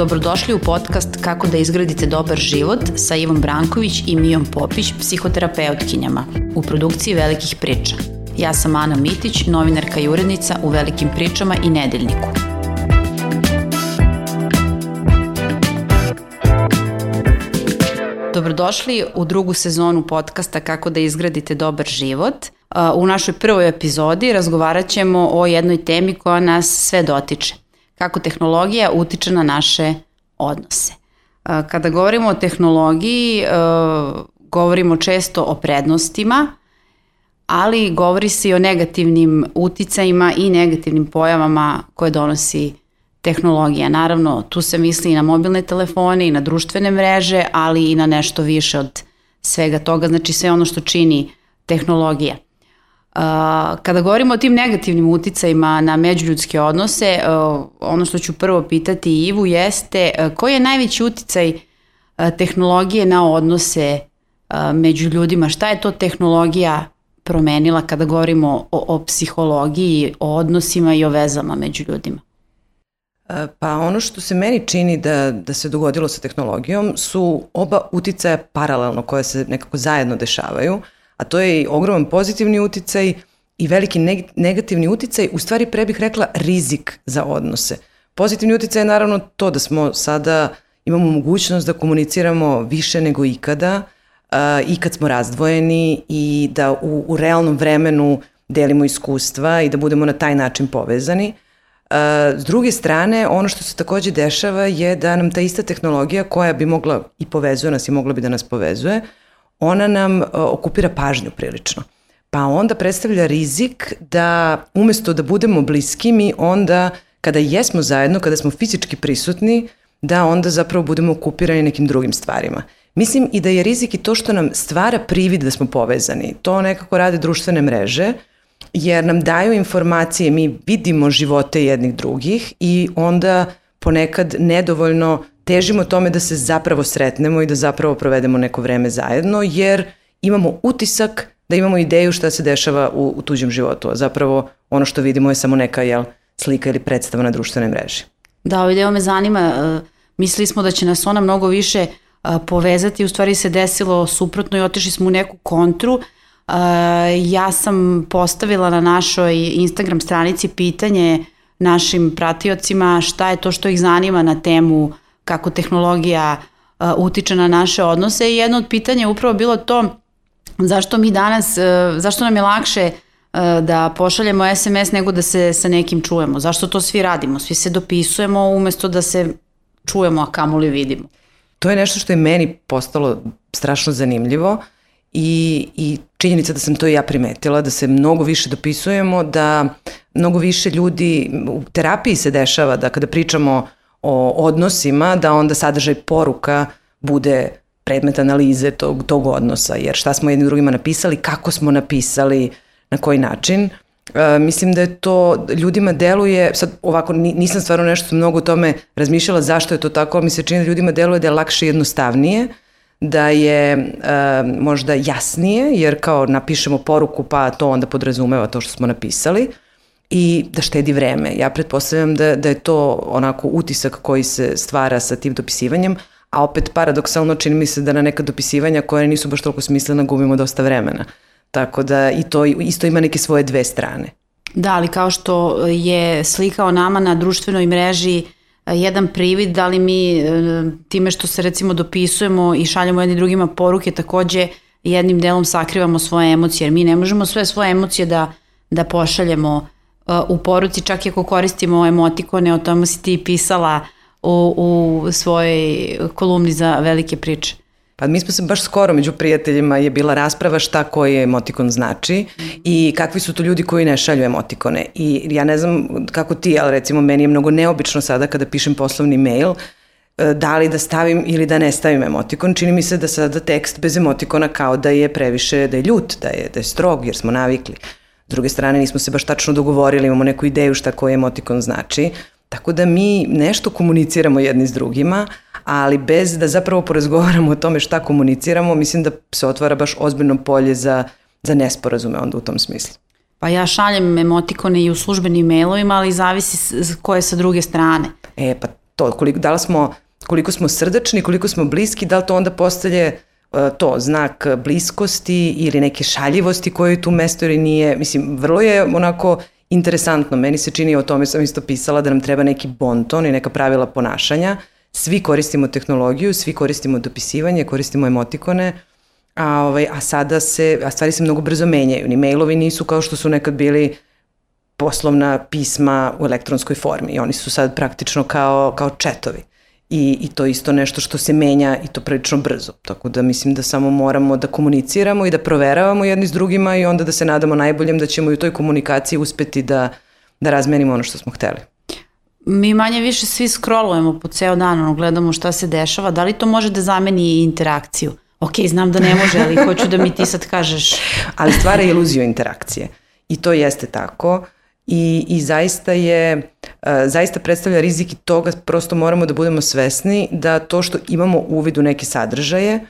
Dobrodošli u podcast Kako da izgradite dobar život sa Ivom Branković i Mijom Popić, psihoterapeutkinjama, u produkciji Velikih priča. Ja sam Ana Mitić, novinarka i urednica u Velikim pričama i Nedeljniku. Dobrodošli u drugu sezonu podcasta Kako da izgradite dobar život. U našoj prvoj epizodi razgovarat ćemo o jednoj temi koja nas sve dotiče – kako tehnologija utiče na naše odnose. Kada govorimo o tehnologiji, govorimo često o prednostima, ali govori se i o negativnim uticajima i negativnim pojavama koje donosi tehnologija. Naravno, tu se misli i na mobilne telefone i na društvene mreže, ali i na nešto više od svega toga, znači sve ono što čini tehnologija. Kada govorimo o tim negativnim uticajima na međuljudske odnose, ono što ću prvo pitati Ivu jeste koji je najveći uticaj tehnologije na odnose među ljudima? Šta je to tehnologija promenila kada govorimo o, o psihologiji, o odnosima i o vezama među ljudima? Pa ono što se meni čini da, da se dogodilo sa tehnologijom su oba uticaja paralelno koje se nekako zajedno dešavaju. Uh, a to je i ogroman pozitivni uticaj i veliki negativni uticaj, u stvari pre bih rekla rizik za odnose. Pozitivni uticaj je naravno to da smo sada imamo mogućnost da komuniciramo više nego ikada uh, i kad smo razdvojeni i da u, u realnom vremenu delimo iskustva i da budemo na taj način povezani. Uh, s druge strane, ono što se takođe dešava je da nam ta ista tehnologija koja bi mogla i povezuje nas i mogla bi da nas povezuje, uh, ona nam uh, okupira pažnju prilično. Pa onda predstavlja rizik da umesto da budemo bliski mi onda kada jesmo zajedno, kada smo fizički prisutni, da onda zapravo budemo okupirani nekim drugim stvarima. Mislim i da je rizik i to što nam stvara privid da smo povezani. To nekako rade društvene mreže, jer nam daju informacije, mi vidimo živote jednih drugih i onda ponekad nedovoljno težimo tome da se zapravo sretnemo i da zapravo provedemo neko vreme zajedno, jer imamo utisak da imamo ideju šta se dešava u, u tuđem životu, a zapravo ono što vidimo je samo neka jel, slika ili predstava na društvenoj mreži. Da, ovaj deo me zanima, e, mislili smo da će nas ona mnogo više e, povezati, u stvari se desilo suprotno i otišli smo u neku kontru. E, ja sam postavila na našoj Instagram stranici pitanje našim pratiocima šta je to što ih zanima na temu kako tehnologija uh, utiče na naše odnose i jedno od pitanja je upravo bilo to zašto mi danas, uh, zašto nam je lakše uh, da pošaljemo SMS nego da se sa nekim čujemo. Zašto to svi radimo? Svi se dopisujemo umesto da se čujemo, a kamoli vidimo. To je nešto što je meni postalo strašno zanimljivo i, i činjenica da sam to i ja primetila, da se mnogo više dopisujemo, da mnogo više ljudi, u terapiji se dešava da kada pričamo o odnosima, da onda sadržaj poruka bude predmet analize tog, tog odnosa, jer šta smo jednim drugima napisali, kako smo napisali, na koji način. E, mislim da je to ljudima deluje, sad ovako nisam stvarno nešto mnogo o tome razmišljala zašto je to tako, ali mi se čini da ljudima deluje da je lakše i jednostavnije, da je e, možda jasnije, jer kao napišemo poruku pa to onda podrazumeva to što smo napisali, i da štedi vreme. Ja pretpostavljam da, da je to onako utisak koji se stvara sa tim dopisivanjem, a opet paradoksalno čini mi se da na neka dopisivanja koje nisu baš toliko smislena gubimo dosta vremena. Tako da i to isto ima neke svoje dve strane. Da, ali kao što je slika o nama na društvenoj mreži e, jedan privid, da li mi e, time što se recimo dopisujemo i šaljamo jedni drugima poruke takođe jednim delom sakrivamo svoje emocije, jer mi ne možemo sve svoje emocije da, da pošaljemo uh, u poruci, čak i ako koristimo emotikone, o tome si ti pisala u, u svojoj kolumni za velike priče. Pa mi smo se baš skoro među prijateljima je bila rasprava šta koji emotikon znači i kakvi su to ljudi koji ne šalju emotikone. I ja ne znam kako ti, ali recimo meni je mnogo neobično sada kada pišem poslovni mail, e, da li da stavim ili da ne stavim emotikon. Čini mi se da sada tekst bez emotikona kao da je previše, da je ljut, da je, da je strog jer smo navikli. S druge strane nismo se baš tačno dogovorili, imamo neku ideju šta koji emotikon znači. Tako da mi nešto komuniciramo jedni s drugima, ali bez da zapravo porazgovaramo o tome šta komuniciramo, mislim da se otvara baš ozbiljno polje za, za nesporazume onda u tom smislu. Pa ja šaljem emotikone i u službenim mailovima, ali zavisi koje sa druge strane. E, pa to, koliko, da li smo, koliko smo srdačni, koliko smo bliski, da li to onda postaje to, znak bliskosti ili neke šaljivosti koje tu mesto ili nije, mislim, vrlo je onako interesantno, meni se čini, o tome sam isto pisala, da nam treba neki bonton i neka pravila ponašanja, svi koristimo tehnologiju, svi koristimo dopisivanje, koristimo emotikone, a, ovaj, a sada se, a stvari se mnogo brzo menjaju, ni mailovi nisu kao što su nekad bili poslovna pisma u elektronskoj formi. Oni su sad praktično kao, kao četovi. I, I to isto nešto što se menja i to prilično brzo. Tako da mislim da samo moramo da komuniciramo i da proveravamo jedni s drugima i onda da se nadamo najboljem da ćemo i u toj komunikaciji uspeti da, da razmenimo ono što smo hteli. Mi manje više svi scrollujemo po ceo dan, ono, gledamo šta se dešava. Da li to može da zameni interakciju? Ok, znam da ne može, ali hoću da mi ti sad kažeš. ali stvara iluziju interakcije. I to jeste tako. Uh, i, i zaista je, e, zaista predstavlja rizik i toga prosto moramo da budemo svesni da to što imamo uvid u neke sadržaje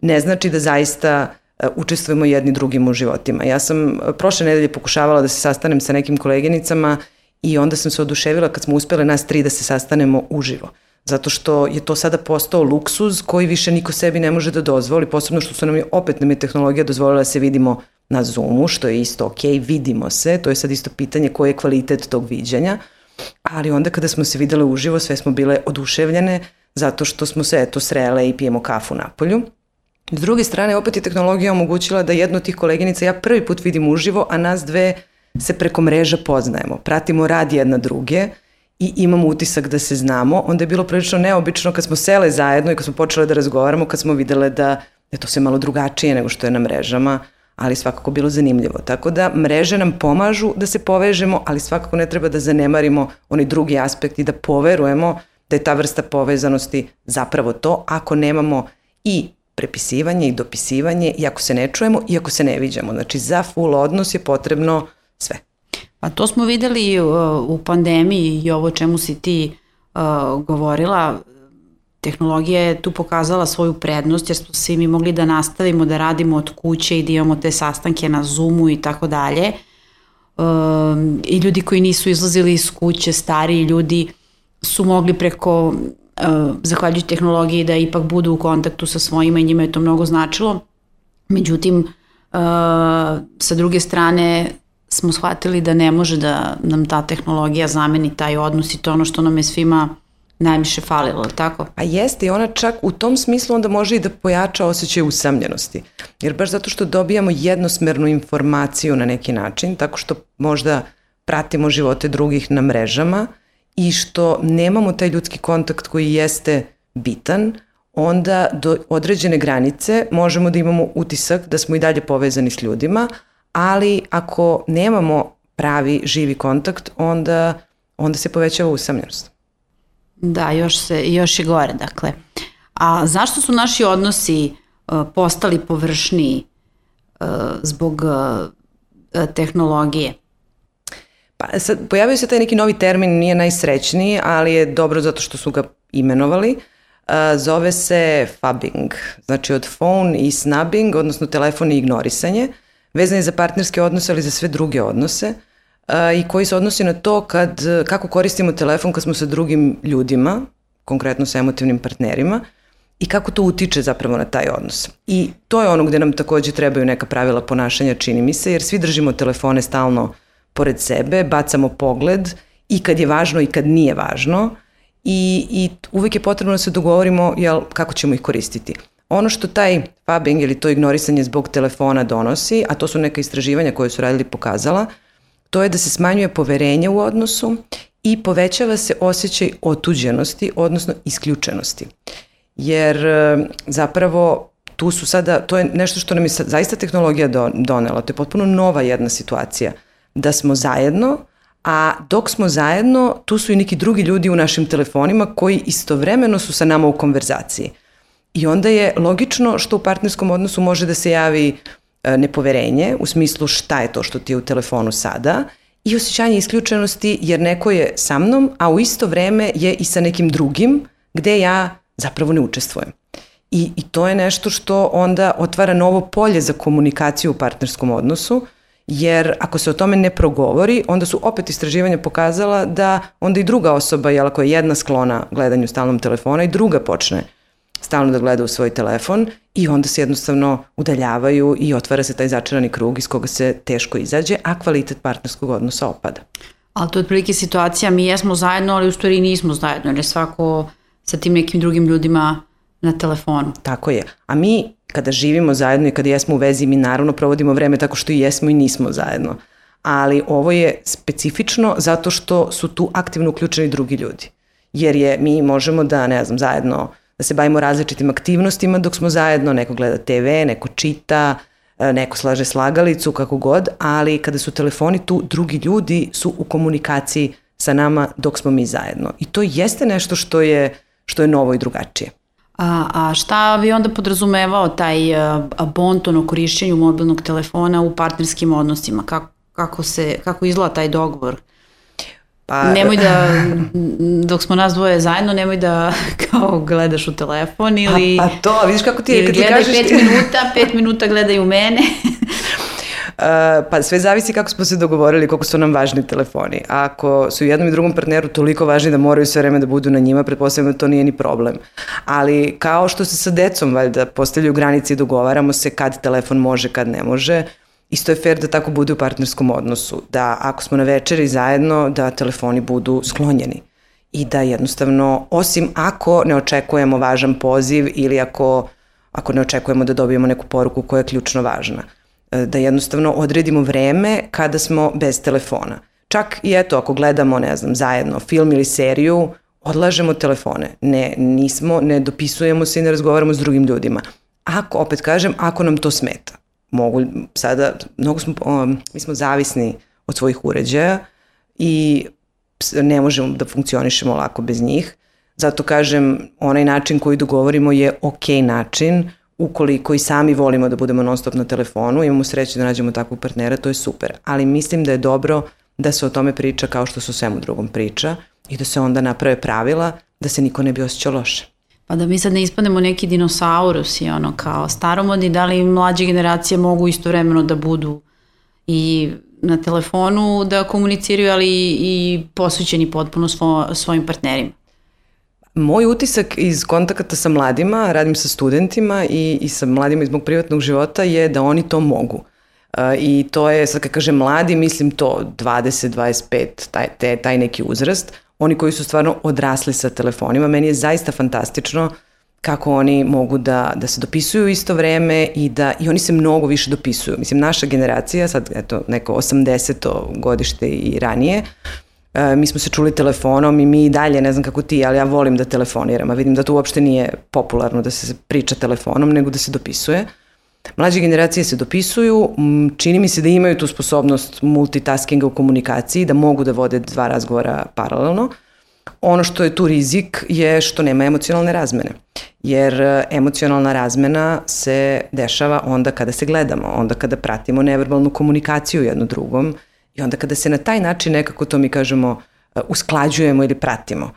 ne znači da zaista e, učestvujemo jedni drugim u životima. Ja sam e, prošle nedelje pokušavala da se sastanem sa nekim koleginicama i onda sam se oduševila kad smo uspele nas tri da se sastanemo uživo. Zato što je to sada postao luksuz koji više niko sebi ne može da dozvoli, posebno što su nam je, opet nam je tehnologija dozvolila da se vidimo na Zoomu, što je isto ok, vidimo se, to je sad isto pitanje koji je kvalitet tog viđanja, ali onda kada smo se videle uživo, sve smo bile oduševljene zato što smo se eto srele i pijemo kafu na polju. S druge strane, opet je tehnologija omogućila da jedno od tih koleginica ja prvi put vidim uživo, a nas dve se preko mreža poznajemo, pratimo rad jedna druge i imamo utisak da se znamo, onda je bilo prilično neobično kad smo sele zajedno i kad smo počele da razgovaramo, kad smo videle da je to sve malo drugačije nego što je na mrežama, ali svakako bilo zanimljivo. Tako da mreže nam pomažu da se povežemo, ali svakako ne treba da zanemarimo onaj drugi aspekt i da poverujemo da je ta vrsta povezanosti zapravo to ako nemamo i prepisivanje i dopisivanje i ako se ne čujemo i ako se ne viđamo. Znači za full odnos je potrebno sve. Pa to smo videli uh, u pandemiji i ovo čemu si ti uh, govorila, tehnologija je tu pokazala svoju prednost jer smo svi mi mogli da nastavimo da radimo od kuće i da imamo te sastanke na Zoomu i tako dalje. Um, I ljudi koji nisu izlazili iz kuće, stariji ljudi su mogli preko, zahvaljujući tehnologiji, da ipak budu u kontaktu sa svojima i njima je to mnogo značilo. Međutim, sa druge strane smo shvatili da ne može da nam ta tehnologija zameni taj odnos i to ono što nam je svima najviše falilo, tako? A jeste i ona čak u tom smislu onda može i da pojača osjećaj usamljenosti. Jer baš zato što dobijamo jednosmernu informaciju na neki način, tako što možda pratimo živote drugih na mrežama i što nemamo taj ljudski kontakt koji jeste bitan, onda do određene granice možemo da imamo utisak da smo i dalje povezani s ljudima, ali ako nemamo pravi živi kontakt, onda, onda se povećava usamljenost. Da, još, se, još je gore, dakle. A zašto su naši odnosi uh, postali površniji uh, zbog uh, tehnologije? Pa sad, pojavio se taj neki novi termin, nije najsrećniji, ali je dobro zato što su ga imenovali. Uh, zove se fubbing, znači od phone i snubbing, odnosno telefon i ignorisanje, vezan je za partnerske odnose, ali za sve druge odnose i koji se odnosi na to kad, kako koristimo telefon kad smo sa drugim ljudima, konkretno sa emotivnim partnerima, i kako to utiče zapravo na taj odnos. I to je ono gde nam takođe trebaju neka pravila ponašanja, čini mi se, jer svi držimo telefone stalno pored sebe, bacamo pogled i kad je važno i kad nije važno i, i uvek je potrebno da se dogovorimo jel, kako ćemo ih koristiti. Ono što taj fubbing ili to ignorisanje zbog telefona donosi, a to su neka istraživanja koje su radili pokazala, to je da se smanjuje poverenje u odnosu i povećava se osjećaj otuđenosti, odnosno isključenosti. Jer e, zapravo tu su sada, to je nešto što nam je zaista tehnologija donela, to je potpuno nova jedna situacija, da smo zajedno, a dok smo zajedno, tu su i neki drugi ljudi u našim telefonima koji istovremeno su sa nama u konverzaciji. I onda je logično što u partnerskom odnosu može da se javi E, nepoverenje u smislu šta je to što ti je u telefonu sada i osjećanje isključenosti jer neko je sa mnom, a u isto vreme je i sa nekim drugim gde ja zapravo ne učestvujem. I, I to je nešto što onda otvara novo polje za komunikaciju u partnerskom odnosu, Jer ako se o tome ne progovori, onda su opet istraživanja pokazala da onda i druga osoba, jel ako je jedna sklona gledanju stalnom telefona i druga počne stalno da gleda u svoj telefon i onda se jednostavno udaljavaju i otvara se taj začarani krug iz koga se teško izađe, a kvalitet partnerskog odnosa opada. Ali to je otprilike situacija, mi jesmo zajedno, ali u stvari nismo zajedno, jer je svako sa tim nekim drugim ljudima na telefonu. Tako je. A mi kada živimo zajedno i kada jesmo u vezi, mi naravno provodimo vreme tako što i jesmo i nismo zajedno. Ali ovo je specifično zato što su tu aktivno uključeni drugi ljudi. Jer je, mi možemo da, ne znam, zajedno da se bavimo različitim aktivnostima dok smo zajedno, neko gleda TV, neko čita, e, neko slaže slagalicu, kako god, ali kada su telefoni tu, drugi ljudi su u komunikaciji sa nama dok smo mi zajedno. I to jeste nešto što je, što je novo i drugačije. A, a šta bi onda podrazumevao taj a, bonton o korišćenju mobilnog telefona u partnerskim odnosima? Kako, kako, se, kako izgleda taj dogovor? Pa... Nemoj da, dok smo nas dvoje zajedno, nemoj da kao gledaš u telefon ili... Pa, pa to, vidiš kako ti je, kad ti kažeš... pet minuta, pet minuta gledaj u mene. Uh, pa sve zavisi kako smo se dogovorili, koliko su nam važni telefoni. Ako su jednom i drugom partneru toliko važni da moraju sve vreme da budu na njima, pretpostavljam da to nije ni problem. Ali kao što se sa decom valjda postavljaju granice i dogovaramo se kad telefon može, kad ne može, isto je fair da tako bude u partnerskom odnosu. Da ako smo na večeri zajedno, da telefoni budu sklonjeni. I da jednostavno, osim ako ne očekujemo važan poziv ili ako, ako ne očekujemo da dobijemo neku poruku koja je ključno važna E, da jednostavno odredimo vreme kada smo bez telefona. Čak i eto, ako gledamo, ne znam, zajedno film ili seriju, odlažemo telefone. Ne, nismo, ne dopisujemo se i ne razgovaramo s drugim ljudima. Ako, opet kažem, ako nam to smeta. Mogu sada, mnogo smo, o, mi smo zavisni od svojih uređaja i ne možemo da funkcionišemo lako bez njih. Zato kažem, onaj način koji dogovorimo je ok način, ukoliko i sami volimo da budemo non stop na telefonu, imamo sreće da nađemo takvog partnera, to je super. Ali mislim da je dobro da se o tome priča kao što se o svemu drugom priča i da se onda naprave pravila da se niko ne bi osjećao loše. Pa da mi sad ne ispademo neki dinosaurus i ono kao staromodni, da li mlađe generacije mogu istovremeno da budu i na telefonu da komuniciraju, ali i posvećeni potpuno svo, svojim partnerima. Moj utisak iz kontakata sa mladima, radim sa studentima i, i sa mladima iz mog privatnog života je da oni to mogu. I to je, sad kad kažem mladi, mislim to 20, 25, taj, taj neki uzrast. Oni koji su stvarno odrasli sa telefonima. Meni je zaista fantastično kako oni mogu da, da se dopisuju u isto vreme i da i oni se mnogo više dopisuju. Mislim, naša generacija, sad eto, neko 80. godište i ranije, E, mi smo se čuli telefonom i mi i dalje, ne znam kako ti, ali ja volim da telefoniram, a vidim da to uopšte nije popularno da se priča telefonom, nego da se dopisuje. Mlađe generacije se dopisuju, čini mi se da imaju tu sposobnost multitaskinga u komunikaciji, da mogu da vode dva razgovora paralelno. Ono što je tu rizik je što nema emocionalne razmene. Jer e, emocionalna razmena se dešava onda kada se gledamo, onda kada pratimo neverbalnu komunikaciju jedno drugom, I onda kada se na taj način nekako to mi kažemo uh, usklađujemo ili pratimo,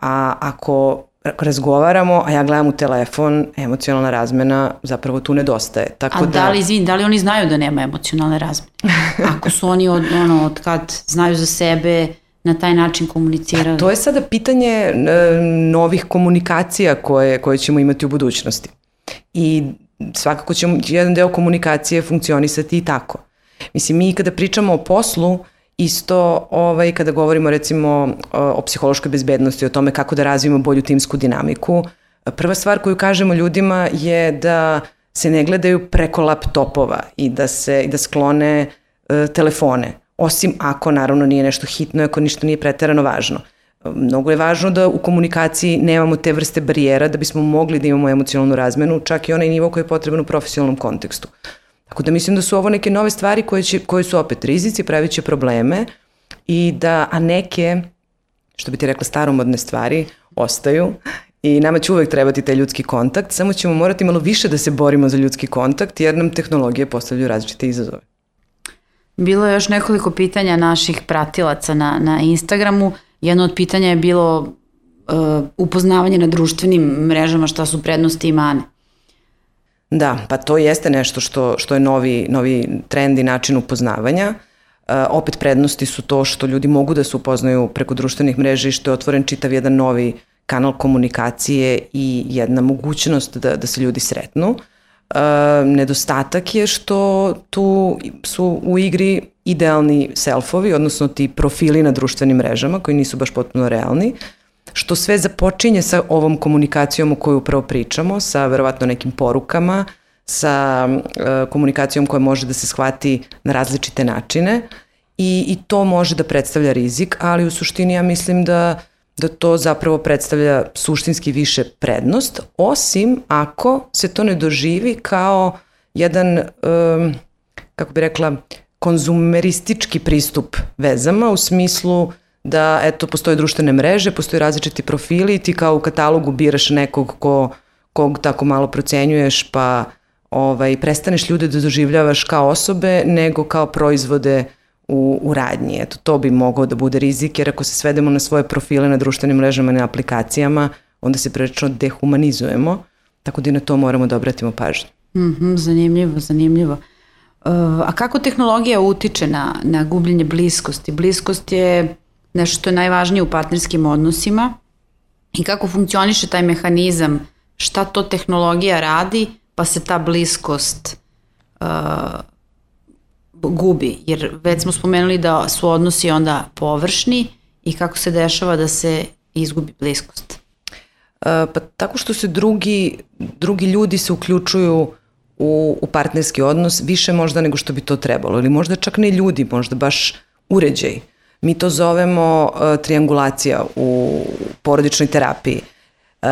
a ako razgovaramo, a ja gledam u telefon, emocionalna razmena zapravo tu nedostaje. Tako a da, da li, izvin, da li oni znaju da nema emocionalne razmene? Ako su oni od, ono, od kad znaju za sebe, na taj način komunicirali? Pa to je sada pitanje e, novih komunikacija koje, koje ćemo imati u budućnosti. I svakako će jedan deo komunikacije funkcionisati i tako. Mislim, mi kada pričamo o poslu, isto ovaj, kada govorimo recimo o, psihološkoj bezbednosti, o tome kako da razvijemo bolju timsku dinamiku, prva stvar koju kažemo ljudima je da se ne gledaju preko laptopova i da se i da sklone e, telefone. Osim ako naravno nije nešto hitno, ako ništa nije preterano važno. Mnogo je važno da u komunikaciji nemamo te vrste barijera da bismo mogli da imamo emocionalnu razmenu, čak i onaj nivo koji je potreban u profesionalnom kontekstu. Tako da mislim da su ovo neke nove stvari koje, će, koje su opet rizici, pravit će probleme, i da, a neke, što bi ti rekla, staromodne stvari ostaju i nama će uvek trebati taj ljudski kontakt, samo ćemo morati malo više da se borimo za ljudski kontakt jer nam tehnologije postavljaju različite izazove. Bilo je još nekoliko pitanja naših pratilaca na, na Instagramu. Jedno od pitanja je bilo uh, upoznavanje na društvenim mrežama šta su prednosti i mane. Da, pa to jeste nešto što, što je novi, novi trend i način upoznavanja. Uh, opet prednosti su to što ljudi mogu da se upoznaju preko društvenih mreža i što je otvoren čitav jedan novi kanal komunikacije i jedna mogućnost da, da se ljudi sretnu. Uh, nedostatak je što tu su u igri idealni selfovi, odnosno ti profili na društvenim mrežama koji nisu baš potpuno realni, što sve započinje sa ovom komunikacijom o kojoj upravo pričamo, sa verovatno nekim porukama, sa uh, komunikacijom koja može da se shvati na različite načine i, i to može da predstavlja rizik, ali u suštini ja mislim da da to zapravo predstavlja suštinski više prednost, osim ako se to ne doživi kao jedan, um, kako bi rekla, konzumeristički pristup vezama u smislu da eto postoje društvene mreže, postoje različiti profili i ti kao u katalogu biraš nekog ko, kog tako malo procenjuješ pa ovaj, prestaneš ljude da doživljavaš kao osobe nego kao proizvode u, u radnji. Eto, to bi mogao da bude rizik, jer ako se svedemo na svoje profile na društvenim mrežama i na aplikacijama, onda se prilično dehumanizujemo, tako da i na to moramo da obratimo pažnju. Mm -hmm, zanimljivo, zanimljivo. Uh, a kako tehnologija utiče na, na gubljenje bliskosti? Bliskost je nešto što je najvažnije u partnerskim odnosima i kako funkcioniše taj mehanizam, šta to tehnologija radi, pa se ta bliskost uh, gubi, jer već smo spomenuli da su odnosi onda površni i kako se dešava da se izgubi bliskost. E, pa tako što se drugi, drugi ljudi se uključuju u, u partnerski odnos više možda nego što bi to trebalo ili možda čak ne ljudi, možda baš uređaj. Mi to zovemo uh, triangulacija u porodičnoj terapiji. Uh,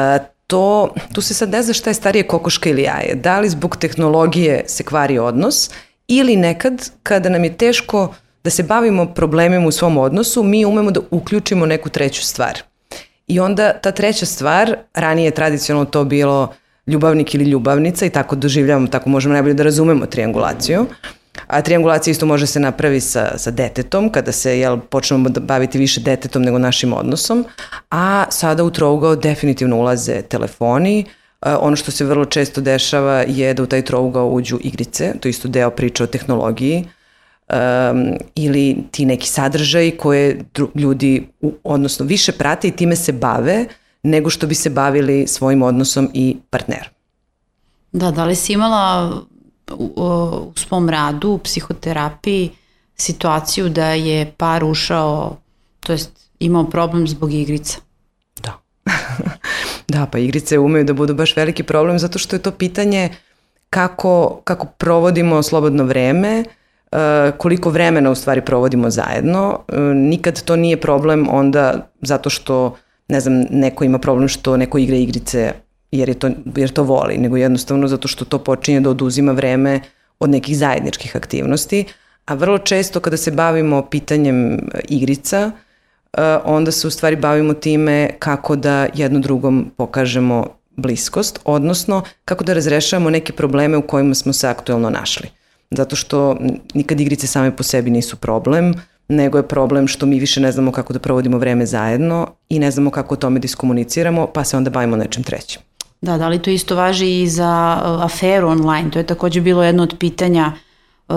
to, tu se sad ne zna šta je starije kokoška ili jaje. Da li zbog tehnologije se kvari odnos ili nekad kada nam je teško da se bavimo problemima u svom odnosu, mi umemo da uključimo neku treću stvar. I onda ta treća stvar, ranije je tradicionalno to bilo ljubavnik ili ljubavnica i tako doživljavamo, tako možemo najbolje da razumemo triangulaciju. A triangulacija isto može se napravi sa, sa detetom, kada se jel, počnemo da baviti više detetom nego našim odnosom, a sada u trougao definitivno ulaze telefoni, Ono što se vrlo često dešava je da u taj trougao uđu igrice, to je isto deo priče o tehnologiji, um, ili ti neki sadržaj koje ljudi, u, odnosno više prate i time se bave, nego što bi se bavili svojim odnosom i partnerom. Da, da li si imala u, svom radu, u psihoterapiji, situaciju da je par ušao, to jest imao problem zbog igrica? Da. Da, pa igrice umeju da budu baš veliki problem zato što je to pitanje kako, kako provodimo slobodno vreme, e, koliko vremena u stvari provodimo zajedno. E, nikad to nije problem onda zato što ne znam, neko ima problem što neko igra igrice jer, je to, jer to voli, nego jednostavno zato što to počinje da oduzima vreme od nekih zajedničkih aktivnosti, a vrlo često kada se bavimo pitanjem igrica, uh, Eh, onda se u stvari bavimo time kako da jedno drugom pokažemo bliskost, odnosno kako da razrešavamo neke probleme u kojima smo se aktuelno našli. Zato što nikad igrice same po sebi nisu problem, nego je problem što mi više ne znamo kako da provodimo vreme zajedno i ne znamo kako o tome diskomuniciramo, pa se onda bavimo nečem trećim. Da, da li to isto važi i za uh, aferu online? To je takođe bilo jedno od pitanja, uh,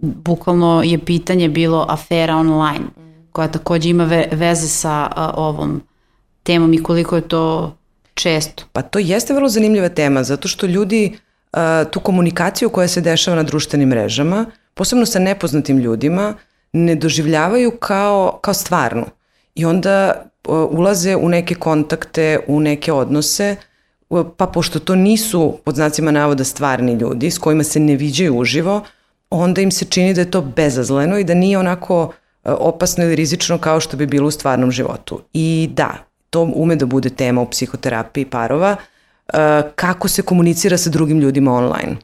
bukvalno je pitanje bilo afera online koja takođe ima ve veze sa a, ovom temom i koliko je to često. Pa to jeste vrlo zanimljiva tema, zato što ljudi a, tu komunikaciju koja se dešava na društvenim mrežama, posebno sa nepoznatim ljudima, ne doživljavaju kao, kao stvarnu. I onda ulaze u neke kontakte, u neke odnose, pa pošto to nisu, pod znacima navoda, stvarni ljudi s kojima se ne viđaju uživo, onda im se čini da je to bezazleno i da nije onako E, opasno ili rizično kao što bi bilo u stvarnom životu. I da, to ume da bude tema u psihoterapiji parova, e, kako se komunicira sa drugim ljudima online,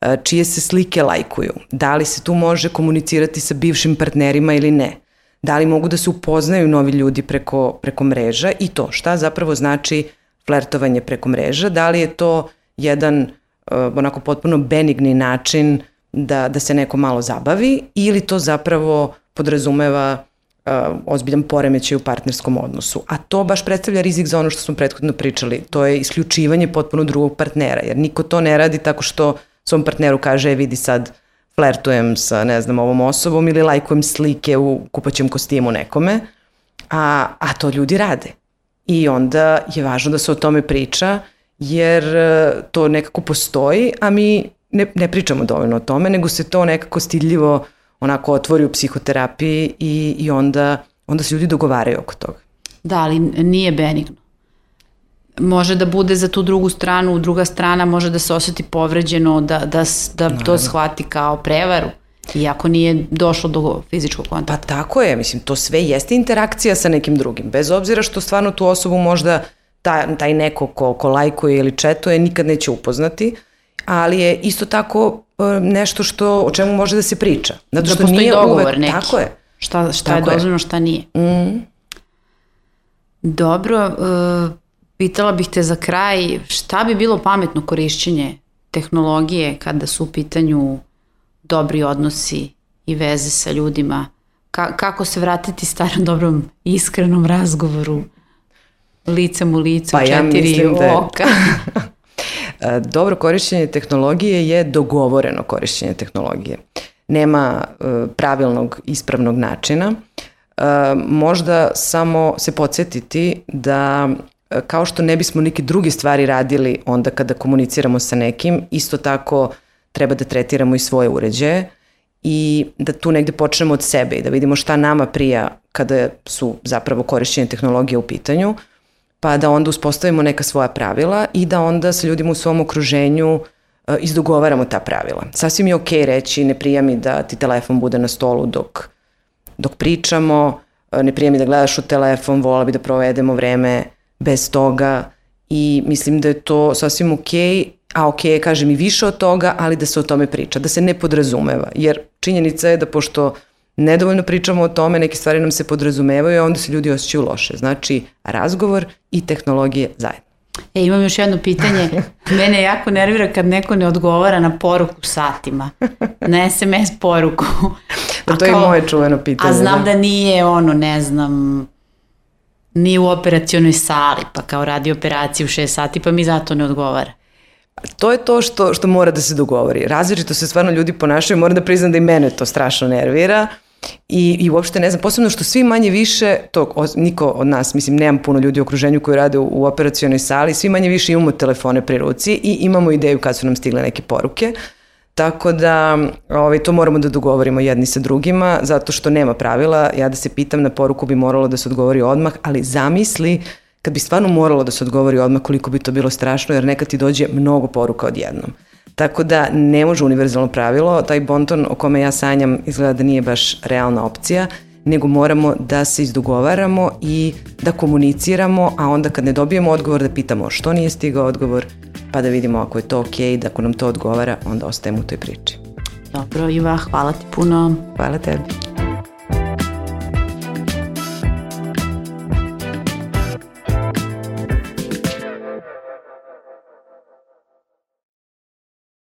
e, čije se slike lajkuju, da li se tu može komunicirati sa bivšim partnerima ili ne, da li mogu da se upoznaju novi ljudi preko, preko mreža i to šta zapravo znači flertovanje preko mreža, da li je to jedan onako potpuno benigni način da, da se neko malo zabavi ili to zapravo podrazumeva uh, ozbiljan poremećaj u partnerskom odnosu. A to baš predstavlja rizik za ono što smo prethodno pričali. To je isključivanje potpuno drugog partnera, jer niko to ne radi tako što svom partneru kaže, e, vidi sad, flertujem sa, ne znam, ovom osobom ili lajkujem slike u kupaćem kostimu nekome, a, a to ljudi rade. I onda je važno da se o tome priča, jer e, to nekako postoji, a mi ne, ne pričamo dovoljno o tome, nego se to nekako stidljivo onako otvori u psihoterapiji i, i onda, onda se ljudi dogovaraju oko toga. Da, ali nije benigno. Može da bude za tu drugu stranu, druga strana može da se osjeti povređeno, da, da, da to shvati kao prevaru. Iako nije došlo do fizičkog kontakta. Pa tako je, mislim, to sve jeste interakcija sa nekim drugim. Bez obzira što stvarno tu osobu možda taj, taj neko ko, ko lajkuje ili četuje nikad neće upoznati, ali je isto tako e, nešto što, o čemu može da se priča. Zato da što da nije dogovor uvek, neki. Tako je. Šta, šta tako je dozvoljeno, šta nije. Mm. Dobro, uh, pitala bih te za kraj, šta bi bilo pametno korišćenje tehnologije kada su u pitanju dobri odnosi i veze sa ljudima? Ka, kako se vratiti starom dobrom iskrenom razgovoru licem u licu, pa četiri ja da je... oka? E, dobro korišćenje tehnologije je dogovoreno korišćenje tehnologije. Nema e, pravilnog, ispravnog načina. E, možda samo se podsjetiti da kao što ne bismo neke druge stvari radili onda kada komuniciramo sa nekim, isto tako treba da tretiramo i svoje uređaje i da tu negde počnemo od sebe i da vidimo šta nama prija kada su zapravo korišćenje tehnologije u pitanju, pa da onda uspostavimo neka svoja pravila i da onda sa ljudima u svom okruženju uh, izdogovaramo ta pravila. Sasvim je okej okay reći, ne prija mi da ti telefon bude na stolu dok, dok pričamo, uh, ne prija mi da gledaš u telefon, vola bi da provedemo vreme bez toga i mislim da je to sasvim okej, okay, a okej okay, kažem i više od toga, ali da se o tome priča, da se ne podrazumeva, jer činjenica je da pošto nedovoljno pričamo o tome, neke stvari nam se podrazumevaju, a onda se ljudi osjećaju loše. Znači, razgovor i tehnologije zajedno. E, imam još jedno pitanje. Mene jako nervira kad neko ne odgovara na poruku satima. Na SMS poruku. Da, to je kao, moje čuveno pitanje. A znam da. da nije ono, ne znam, nije u operacionoj sali, pa kao radi operaciju u 6 sati, pa mi zato ne odgovara. To je to što, što mora da se dogovori. Različito se stvarno ljudi ponašaju, moram da priznam da i mene to strašno nervira. I, I uopšte ne znam, posebno što svi manje više, to niko od nas, mislim, nemam puno ljudi u okruženju koji rade u, u operacionoj sali, svi manje više imamo telefone pri ruci i imamo ideju kad su nam stigle neke poruke. Tako da ovaj, to moramo da dogovorimo jedni sa drugima, zato što nema pravila. Ja da se pitam na poruku bi moralo da se odgovori odmah, ali zamisli kad bi stvarno moralo da se odgovori odmah koliko bi to bilo strašno, jer nekad ti dođe mnogo poruka odjednom. Tako da ne može univerzalno pravilo, taj bonton o kome ja sanjam izgleda da nije baš realna opcija, nego moramo da se izdogovaramo i da komuniciramo, a onda kad ne dobijemo odgovor da pitamo što nije stigao odgovor, pa da vidimo ako je to ok, da ako nam to odgovara, onda ostajemo u toj priči. Dobro, Iva, hvala ti puno. Hvala tebi.